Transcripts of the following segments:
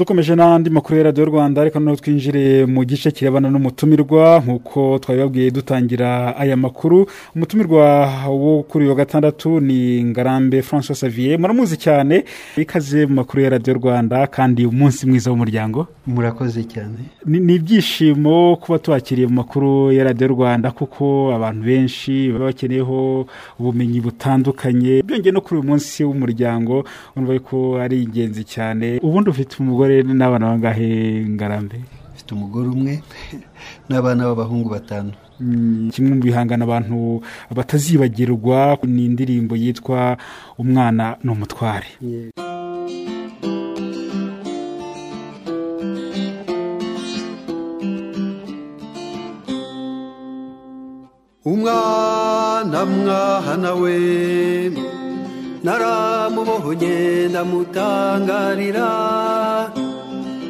dukomeje n'andi makuru ya radiyo rwanda ariko noneho twinjire mu gice kirebana n'umutumirwa nk'uko twabibabwiye dutangira aya makuru. Umutumirwa wo kuri uyu wa gatandatu ni ngarambe francois savier muramuzi cyane ikaze mu makuru ya radiyo rwanda kandi umunsi mwiza w'umuryango. Murakoze cyane. Ni ibyishimo kuba tubakiriye mu makuru ya radiyo rwanda kuko abantu benshi baba bakeneyeho ubumenyi butandukanye. Byongeye no kuri uyu munsi w'umuryango urumva ko ari ingenzi cyane. Ubundi ufite umugore n'abana bangahe ngarambe? Mfite umugore umwe n'abana b'abahungu batanu. Kimwe mu bihangano abantu batazibagirwa ni indirimbo yitwa umwana ni umutware. Umwana mwana we naramubohonye ndamutangarira.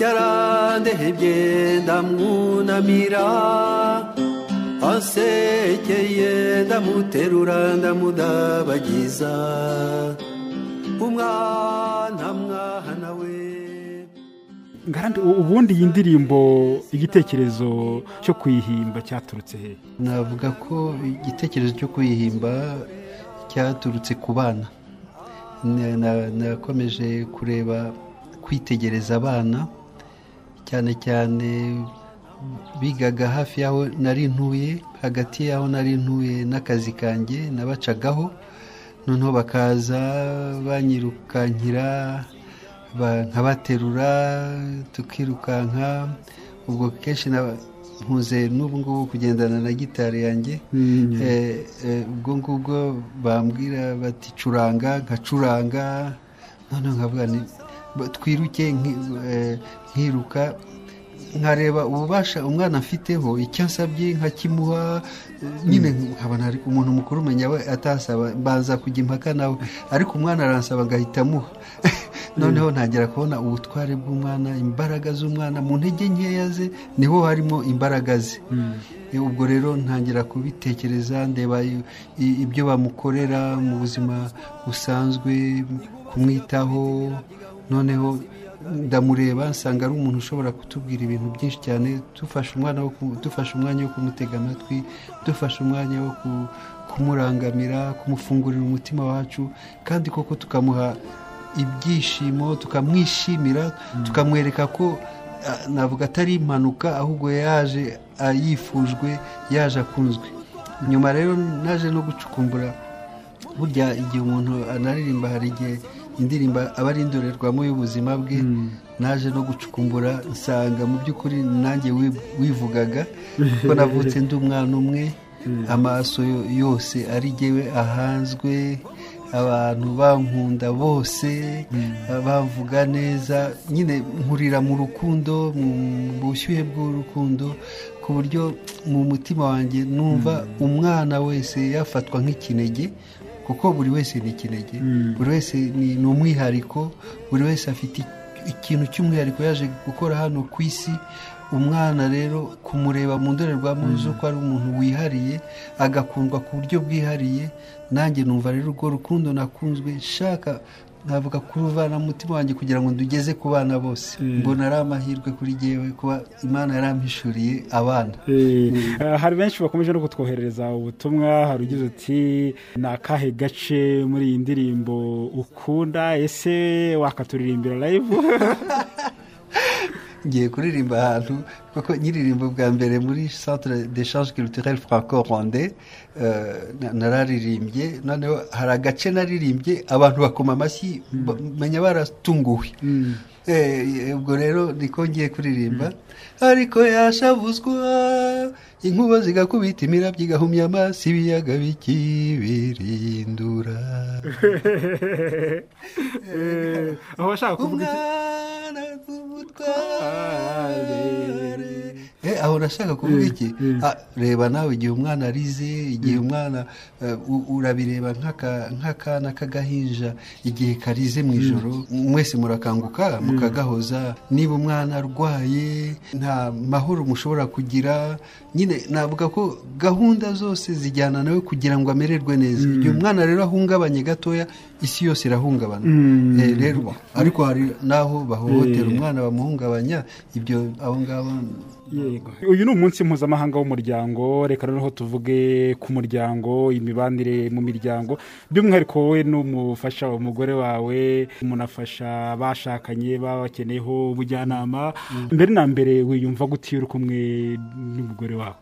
Yarandehebye ndamwunamira. Asekeye ndamuterura ndamudabagiza. Umwana mwana we ubundi iyi ndirimbo igitekerezo cyo kuyihimba cyaturutse he? Navuga ko igitekerezo cyo kuyihimba cyaturutse ku bana. Nakomeje kureba kwitegereza abana cyane cyane bigaga hafi y'aho nari ntuye hagati y'aho nari ntuye n'akazi kanjye nabacagaho noneho bakaza banyirukankira nkabaterura tukirukanka ubwo kenshi ntuze n'ubu ngubu kugendana na gitari yanjye. Ubwo ngubwo bambwira bati curanga nkacuranga. Noneho nkavuga twiruke nkiruka. Nkareba ububasha umwana afiteho icyo asabye nkakimuha nyine nkabona ariko umuntu mukuru umenya we atasaba mbanza kujya impaka nawe. Ariko umwana aransaba ngahita amuha. Noneho ntangira kubona ubutware bw'umwana imbaraga z'umwana mu ntege nkeya ze ni ho harimo imbaraga ze. Ubwo rero ntangira kubitekereza ndeba ibyo bamukorera mu buzima busanzwe kumwitaho. Noneho ndamureba nsanga ari umuntu ushobora kutubwira ibintu byinshi cyane dufashe umwana dufashe umwanya wo kumutega amatwi dufashe umwanya wo kumurangamira kumufungurira umutima wacu kandi koko tukamuha ibyishimo tukamwishimira tukamwereka ko navuga atari impanuka ahubwo yaje yifujwe yaje akunzwe. Nyuma rero naje no gucukumbura burya igihe umuntu anaririmba hari igihe indirimbo aba ari indorerwamo y'ubuzima bwe naje no gucukumbura nsanga mu by'ukuri nanjye wivugaga ko navutse ndi umwana umwe amaso yose ari jyewe ahanzwe abantu bankunda bose bavuga neza nyine nkurira mu rukundo mu bushyuhe bw'urukundo ku buryo mu mutima wanjye numva umwana wese yafatwa nk'ikinege kuko buri wese ni ikinege buri wese ni umwihariko. Buri wese afite ikintu cy'umwihariko yaje gukora hano ku isi. Umwana rero kumureba mu ndorerwamo z'uko ari umuntu wihariye agakundwa ku buryo bwihariye. Nanjye numva rero urwo rukundo nakunzwe. Nshaka navuga kuruvana mu mutima wanjye kugira ngo ndugeze ku bana bose. Mbona ari amahirwe kuri jyewe kuba imana yarampishuriye abana. Hari benshi bakomeje no kutwoherereza ubutumwa. Hari ugize uti ni akahe gace muri iyi ndirimbo ukunda? Ese wakaturirimbira live? ngiye kuririmba ahantu kuko nyiririmba bwa mbere muri centre d'échange culturel franco rwandais nararirimbye noneho hari agace naririmbye abantu bakoma amashyi menya baratunguwe. Ubwo rero niko ngiye kuririmba. Ariko yashavuzwa inkuba zigakubita imirabyo igahumya amaso ibiyaga bikibirindura. Aho bashaka kuvuga iki? Aho nashaka kuvuga iki? reba nawe igihe umwana arize igihe umwana urabireba nk'akana k'agahinja igihe karize mu ijoro mwese murakanguka mukagahoza. Niba umwana arwaye nta mahoro mushobora kugira nyine navuga ko gahunda zose zijyana nawe kugira ngo amererwe neza. Igihe umwana rero ahungabanye gatoya isi yose irahungabana. Mm. Eh, rero ariko hari n'aho bahohotera Eh. umwana bamuhungabanya ibyo abo ngabo uyu ni umunsi mpuzamahanga w'umuryango. Reka noneho tuvuge ku muryango imibanire mu miryango. By'umwihariko wowe n'umufasha umugore wawe munafasha abashakanye baba bakeneyeho ubujyanama mbere na mbere wiyumva gute iyo uri kumwe n'umugore wawe?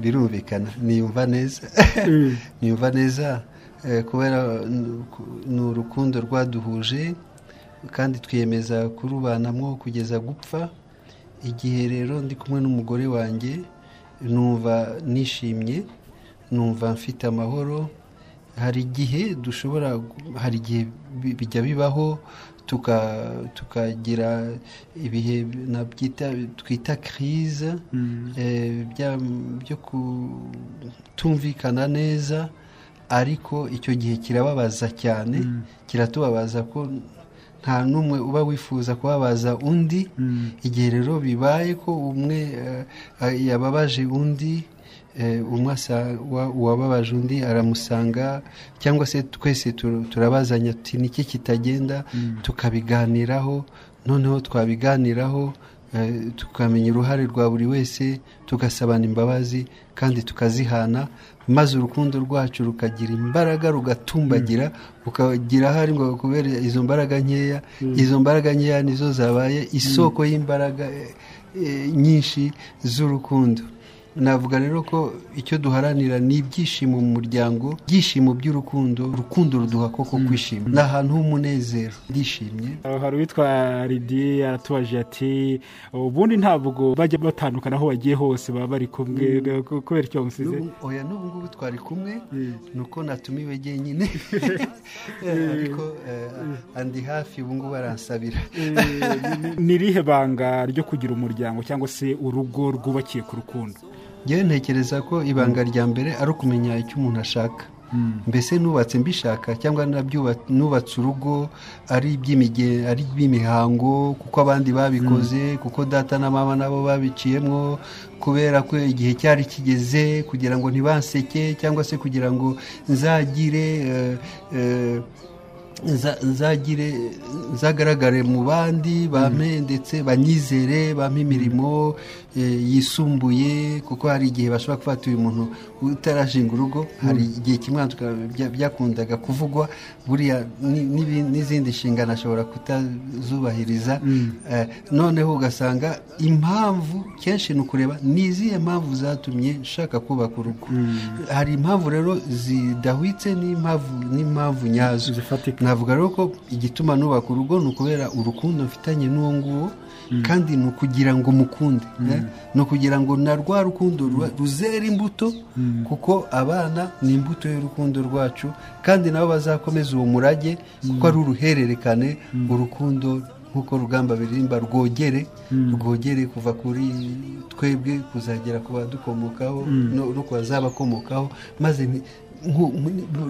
Birumvikana niyumva neza niyumva neza eh, kubera ni urukundo rwaduhuje kandi twiyemeza kurubanamo kugeza gupfa. Igihe rero ndi kumwe n'umugore wanjye numva nishimye numva mfite amahoro. Hari igihe dushobora hari igihe bi- bijya bibaho tukagira ibihe twita kirize eh, bya- byo kutumvikana neza ariko icyo gihe kirababaza cyane. Kiratubabaza ko nta n'umwe uba wifuza kubabaza undi. Igihe rero bibaye ko umwe eh, eh, yababaje undi eh, uwababaje undi aramusanga cyangwa se twese tur- turabazanya tuti niki kitagenda? Tukabiganiraho noneho twabiganiraho eh, tukamenya uruhare rwa buri wese tugasabana imbabazi kandi tukazihana maze urukundo rwacu rukagira imbaraga rugatumbagira ukagira ahari ngo kubera izo mbaraga nkeya izo mbaraga nkeya nizo zabaye isoko y'imbaraga eh, nyinshi z'urukundo. Navuga rero ko icyo duharanira ni ibyishimo mu muryango ibyishimo by'urukundo urukundo ruduha koko kwishima. Ni ahantu h'umunezero. Ndishimye. Hari uwitwa ridi aratubaje ati ubundi ntabwo bajya batandukana aho bagiye hose baba bari kumwe ku- kubera icyo bamusize oya n'ubu ngubu twari kumwe. Ni uko natumiwe jyenyine. Eh, ariko eh, andi hafi ubu ngubu aransabira. Ni irihe banga ryo kugira umuryango cyangwa se urugo rwubakiye ku rukundo? Njyewe ntekereza ko ibanga rya mbere ari ukumenya icyo umuntu ashaka. Mbese nubatse mbishaka cyangwa nubatse urugo ari iby'imihango kuko abandi babikoze kuko data na mama nabo babiciyemo kubera ko igihe cyari kigeze kugira ngo ntibanseke cyangwa se kugira ngo nzagire eh, eh, nza- nzagire nzagaragare mu bandi bampe ndetse banyizere bampe imirimo yisumbuye kuko hari igihe bashobora gufata uyu muntu utarashinga urugo hari igihe kimwe byakundaga kuvugwa buriya n'izindi nshingano ashobora kutazubahiriza. Eh, noneho ugasanga impamvu kenshi ni ukureba ni izihe mpamvu zatumye nshaka kubaka urugo. Hari impamvu rero zidahwitse n'impamvu nyazo. Navuga rero ko igituma nubaka urugo ni ukubera urukundo mfitanye n'uwo nguwo kandi ni ukugira ngo mukunde eh? ni ukugira ngo na rwa rukundo ruba- ruzere imbuto kuko abana ni imbuto y'urukundo rwacu kandi nabo bazakomeza uwo murage kuko ari uruhererekane urukundo nk'uko rugamba biririmba rwogere rwogere kuva kuri twebwe kuzagera ku badukomokaho no ku bazabakomokaho maze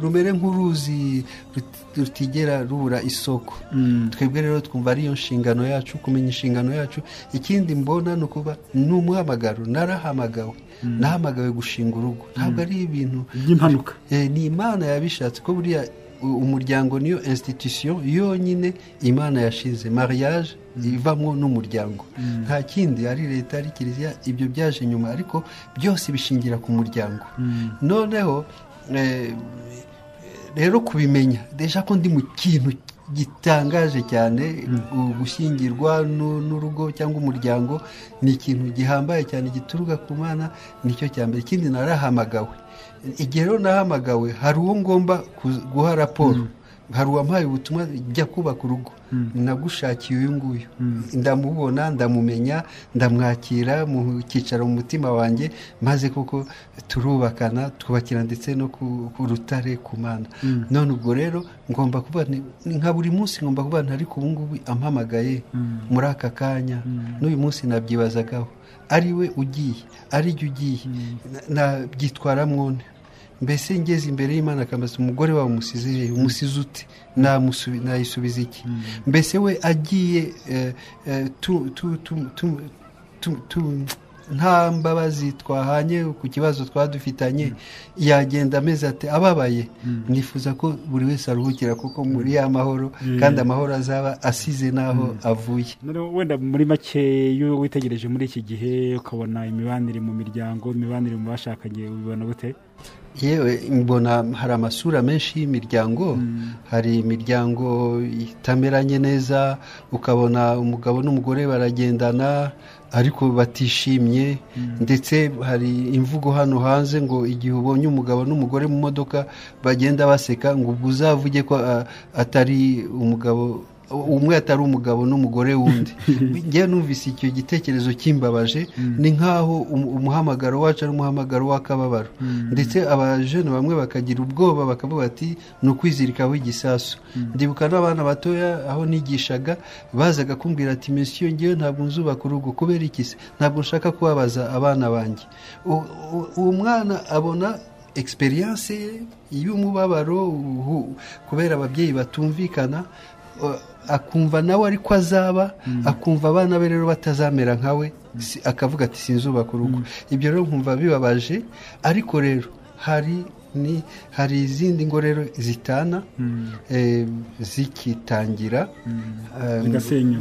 rumere nk'uruzi rut- rutigera rubura isoko. Twebwe rero twumva ariyo nshingano yacu kumenya inshingano yacu. Ikindi mbona ni ukuba ni umuhamagaro narahamagawe nahamagawe gushinga urugo. Ntabwo ari ibintu by'impanuka. Eh, ni imana yabishatse. Ko buriya umuryango niyo institution yonyine imana yashize mariage ivamo n'umuryango. Nta kindi ari leta ari kiliziya. Ibyo byaje nyuma. Ariko byose bishingira ku muryango. Noneho eh, rero kubimenya deja ko ndi mu kintu gitangaje cyane gu- gushyingirwa nu- n'urugo cyangwa umuryango ni ikintu gihambaye cyane gituruka ku mana ni cyo cya mbere. Ikindi narahamagawe. Igihe rero nahamagawe hari uwo ngomba guha raporo. Hari uwampaye ubutumwa jya kubaka urugo nagushakiye uyu nguyu. Ndamubona ndamumenya ndamwakira mu cyicaro mu mutima wanjye maze koko turubakana twubakira ndetse no ku rutare ku mana. None ubwo rero ngomba kuba ni nka buri munsi ngomba kuba ariko ubu ngubu ampamagaye muri aka kanya. N'uyu munsi nabyibazagaho ari we ugiye ari jye ugiye. Nabyitwara mwone. Mbese ngeze imbere y'imana akambaza umugore wawe umusize umusize ute nayisubiza iki? Mbese we agiye eh, eh, tu- tu- tu- tu- tu- tu- nta mbabazi twahanye ku kibazo twadufitanye. Yagenda ameze ati ababaye. Nifuza ko buri wese aruhukira kuko muri ya mahoro kandi amahoro azaba asize n'aho avuye. Wenda muri make iyo witegereje muri iki gihe ukabona imibanire mu miryango imibanire mu bashakanye ubibona gute? Yewe mbona hari amasura menshi y'imiryango hari imiryango itameranye neza ukabona umugabo n'umugore baragendana ariko batishimye. Ndetse hari imvugo hano hanze ngo igihe ubonye umugabo n'umugore mu modoka bagenda baseka ngo ubwo uzavuge ko atari umugabo umwe atari umugabo n'umugore wundi. Njyewe numvise icyo gitekerezo kimbabaje ni nk'aho umuhamagaro wacu ari umuhamagaro w'akababaro. Ndetse abajene bamwe bakagira ubwoba bakavuga bati ni ukwizirikaho igisasu. Ndibuka n'abana batoya aho nigishaga bazaga kumbwira ati mesiyo ngewe ntabwo nzubaka urugo kubera iki se? Ntabwo nshaka kubabaza abana banjye. Uwo mwana abona egisperiyanse y'umubabaro kubera ababyeyi batumvikana akumva nawe ariko azaba akumva abana be rero batazamera nka we akavuga ati sinzubaka urugo ibyo rero nkumva bibabaje ariko rero hari ni hari izindi ngo rero zitana zikitangira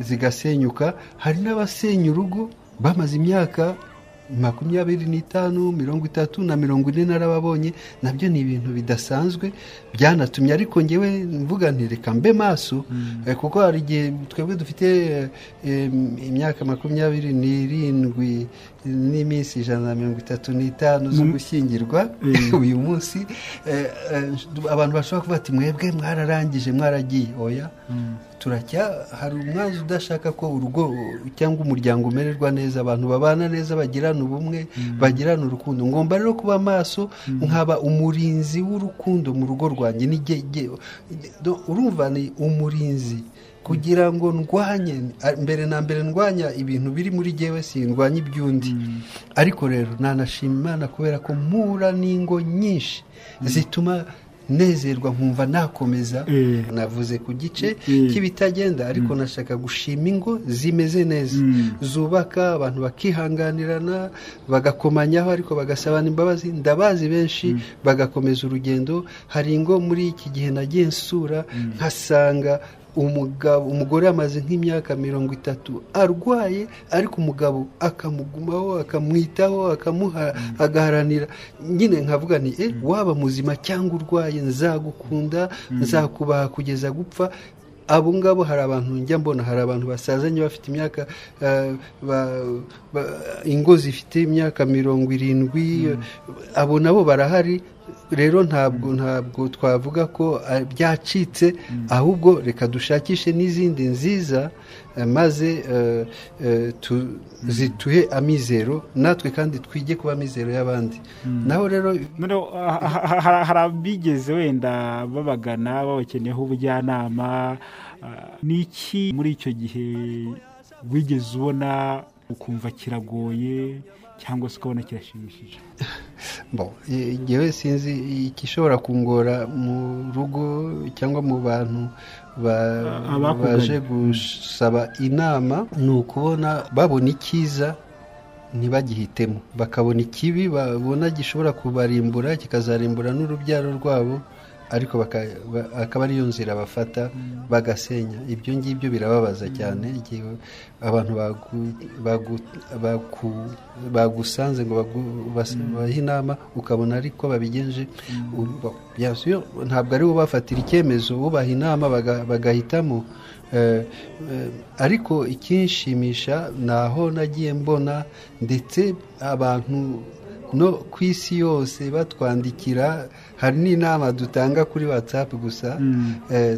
zigasenyuka. hari n'abasenya urugo bamaze imyaka makumyabiri n'itanu mirongo itatu na mirongo ine narababonye na byo ni ibintu bidasanzwe byanatumye ariko ngewe mvuga nti reka mbe maso. Kuko hari igihe twebwe dufite imyaka makumyabiri n'irindwi n'iminsi ijana na mirongo itatu n'itanu zo gushyingirwa uyu munsi abantu bashobora kuvuga ati mwebwe mwararangije mwaragiye. Oya. Turacya hari umwanzi udashaka ko urugo cyangwa umuryango umererwa neza abantu babana neza bagirana ubumwe bagirana urukundo. Ngomba rero kuba maso nkaba umurinzi w'urukundo mu rugo rwanjye. Urumva ni umurinzi. Kugira ngo ndwanye mbere na mbere ndwanya ibintu biri muri gewe sindwanya iby'undi. Ariko rero nanashima imana kubera ko mpura n'ingo nyinshi zituma nezerwa nkumva nakomeza navuze ku gice cy'ibitagenda ariko nashaka gushima ingo zimeze neza. Zubaka abantu bakihanganirana bagakomanyaho ariko bagasabana imbabazi. Ndabazi benshi bagakomeza urugendo. Hari ingo muri iki gihe nagiye nsura nkasanga umugabo umugore amaze nk'imyaka mirongo itatu arwaye ariko umugabo akamugumaho akamwitaho akamuha agaharanira. Nyine nkavuga ni e waba muzima cyangwa urwaye nzagukunda nzakubaha kugeza gupfa. Abo ngabo hari abantu njya mbona hari abantu basazanye bafite imyaka ingo zifite imyaka mirongo irindwi abo nabo barahari. Rero ntabwo ntabwo twavuga ko byacitse ahubwo reka dushakishe n'izindi nziza maze zituhe amizero natwe kandi twige kuba amizero y'abandi. Naho rero hari abigeze wenda babagana babakeneyeho ubujyanama ni iki muri icyo gihe wigeze ubona ukumva kiragoye? Cyangwa se ukabona kirashimishije? Ngewe sinzi igishobora kungora mu rugo cyangwa mu bantu baje gusaba inama ni ukubona babona icyiza ntibagihitemo. Bakabona ikibi babona gishobora kubarimbura kikazarimbura n'urubyaro rwabo. Ariko akaba ariyo nzira bafata bagasenya. Ibyo ngibyo birababaza cyane igihe abantu bagusanze ngo bahe inama ukabona ariko babigenje ntabwo ari bo bafatira icyemezo ubaha inama bagahitamo. Ariko ikinshimisha ni aho nagiye mbona ndetse abantu no ku isi yose batwandikira hari n'inama dutanga kuri watsapu gusa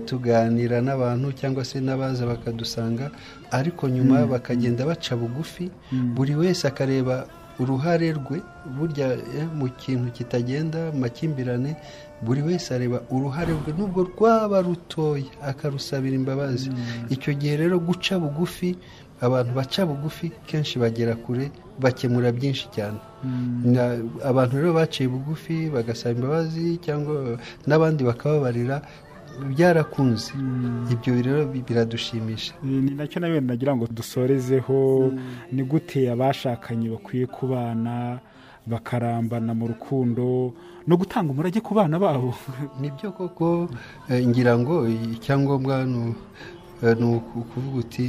tuganira n'abantu cyangwa se n'abaza bakadusanga ariko nyuma bakagenda baca bugufi buri wese akareba uruhare rwe burya mu kintu kitagenda mu makimbirane buri wese areba uruhare rwe nubwo rwaba rutoya akarusabira imbabazi. Icyo gihe rero guca bugufi abantu baca bugufi kenshi bagera kure bakemura byinshi cyane. Abantu rero baciye bugufi bagasaba imbabazi cyangwa n'abandi bakababarira byarakunze. Ibyo rero biradushimisha. Ni na cyo nawe nagira ngo dusorezeho ni gute abashakanye bakwiye kubana bakarambana mu rukundo no gutanga umurage ku bana babo. Nibyo koko ngira ngo icyangombwa ni ukuvuga uti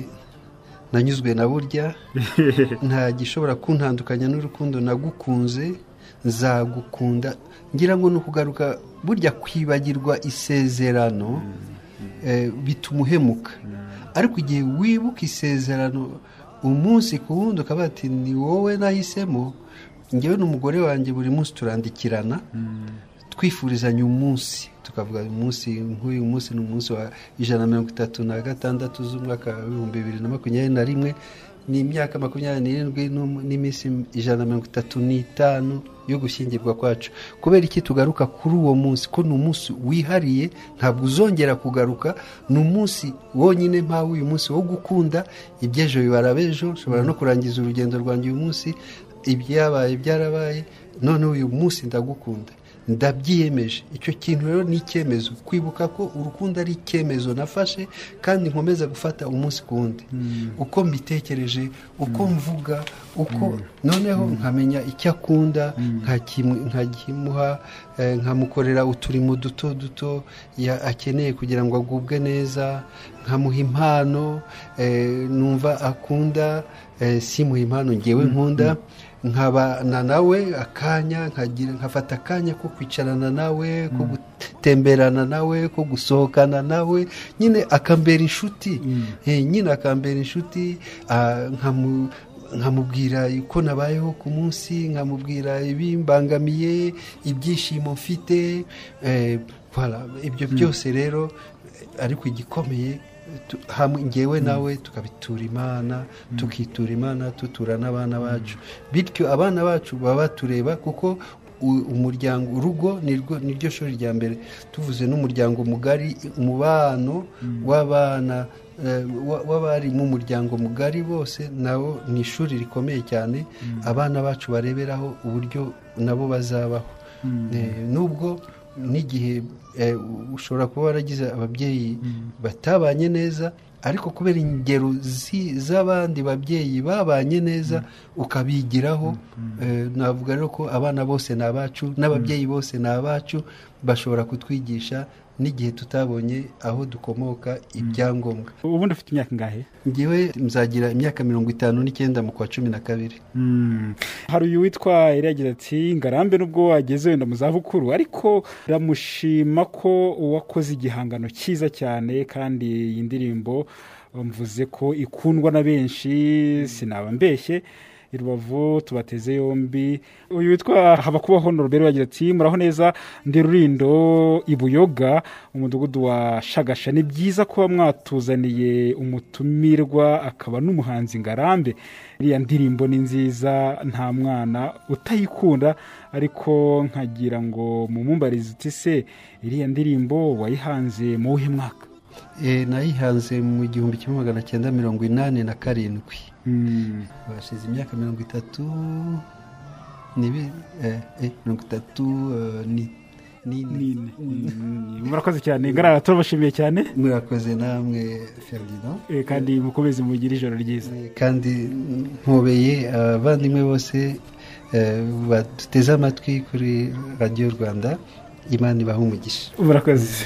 nanyuzwe na burya nta gishobora kuntandukanya n'urukundo nagukunze nzagukunda. Ngira ngo ni ukugaruka burya kwibagirwa isezerano bituma uhemuka. Ariko igihe wibuka isezerano umunsi ku wundi ukaba ati ni wowe nahisemo ngewe n'umugore wanjye buri munsi turandikirana. Twifurizanya umunsi tukavuga umunsi nk'uyu munsi ni umunsi wa ijana na mirongo itatu na gatandatu z'umwaka w'ibihumbi bibiri na makumyabiri na rimwe ni imyaka makumyabiri n'irindwi n'iminsi ijana na mirongo itatu n'itanu yo gushyingirwa kwacu. Kubera iki tugaruka kuri uwo munsi? Ko ni umunsi wihariye? Ntabwo uzongera kugaruka. Ni umunsi wonyine mpawe uyu munsi wo gukunda. Iby'ejo bibara b'ejo ushobora no kurangiza urugendo rwanjye uyu munsi. Ibyabaye byarabaye noneho uyu munsi ndagukunda. Ndabyiyemeje. Icyo kintu rero ni icyemezo. Kwibuka ko urukundo ari icyemezo nafashe kandi nkomeza gufata umunsi ku wundi. Uko mbitekereje uko mvuga uko noneho nkamenya icyo akunda nkakimuha nkamukorera uturimo duto duto akeneye kugira ngo agubwe neza nkamuha impano numva akunda simuha impano ngewe nkunda. Nkabana nawe akanya nkafata akanya ko kwicarana nawe ko gutemberana nawe ko gusohokana nawe. Nyine akambera inshuti. Nyine akambera inshuti nkamubwira uko nabayeho ku munsi nkamubwira ibimbangamiye ibyishimo mfite. Ibyo byose rero ariko igikomeye ngewe nawe tukabitura imana tukitura imana tutura n'abana bacu. Bityo abana bacu baba batureba kuko umuryango urugo niryo shuri rya mbere. Tuvuze n'umuryango mugari umubano w'abana w'abari mu muryango mugari bose nabo ni ishuri rikomeye cyane. Abana bacu bareberaho uburyo nabo bazabaho. Nubwo n'igihe ushobora kuba waragize ababyeyi batabanye neza ariko kubera ingero z'abandi babyeyi babanye neza ukabigiraho. Navuga rero ko abana bose ni abacu n'ababyeyi bose ni abacu bashobora kutwigisha n'igihe tutabonye aho dukomoka ibyangombwa. Ubundi ufite imyaka ingahe? Ngewe nzagira imyaka mirongo itanu n'icyenda mu kwa cumi na kabiri. Hari uyu witwa yagira ati ngarambe nubwo wageze wenda mu zabukuru. Ariko iramushima ko wakoze igihangano cyiza cyane kandi iyi ndirimbo mvuze ko ikundwa na benshi sinaba mbeshye. I rubavu tubateze yombi. Uyu witwa habakubaho norobero yagira ati muraho neza ndi rurindo ibuyoga umudugudu wa shagasha. Ni byiza kuba mwatuzaniye umutumirwa akaba n'umuhanzi ngarambe. Iriya ndirimbo ni nziza nta mwana utayikunda ariko nkagira ngo mumumbarize uti se iriya ndirimbo wayihanze mu wuhe mwaka nayihanze mu gihumbi kimwe magana cyenda mirongo inani na karindwi. Bashize imyaka mirongo itatu mirongo itatu n'ine murakoze cyane ngarara turabashimiye cyane. Murakoze namwe ferdinand. Kandi mukomeze mugire ijoro ryiza. Kandi mpobeye abavandimwe bose baduteze amatwi kuri radiyo rwanda imana ibaha umugisha. Murakoze.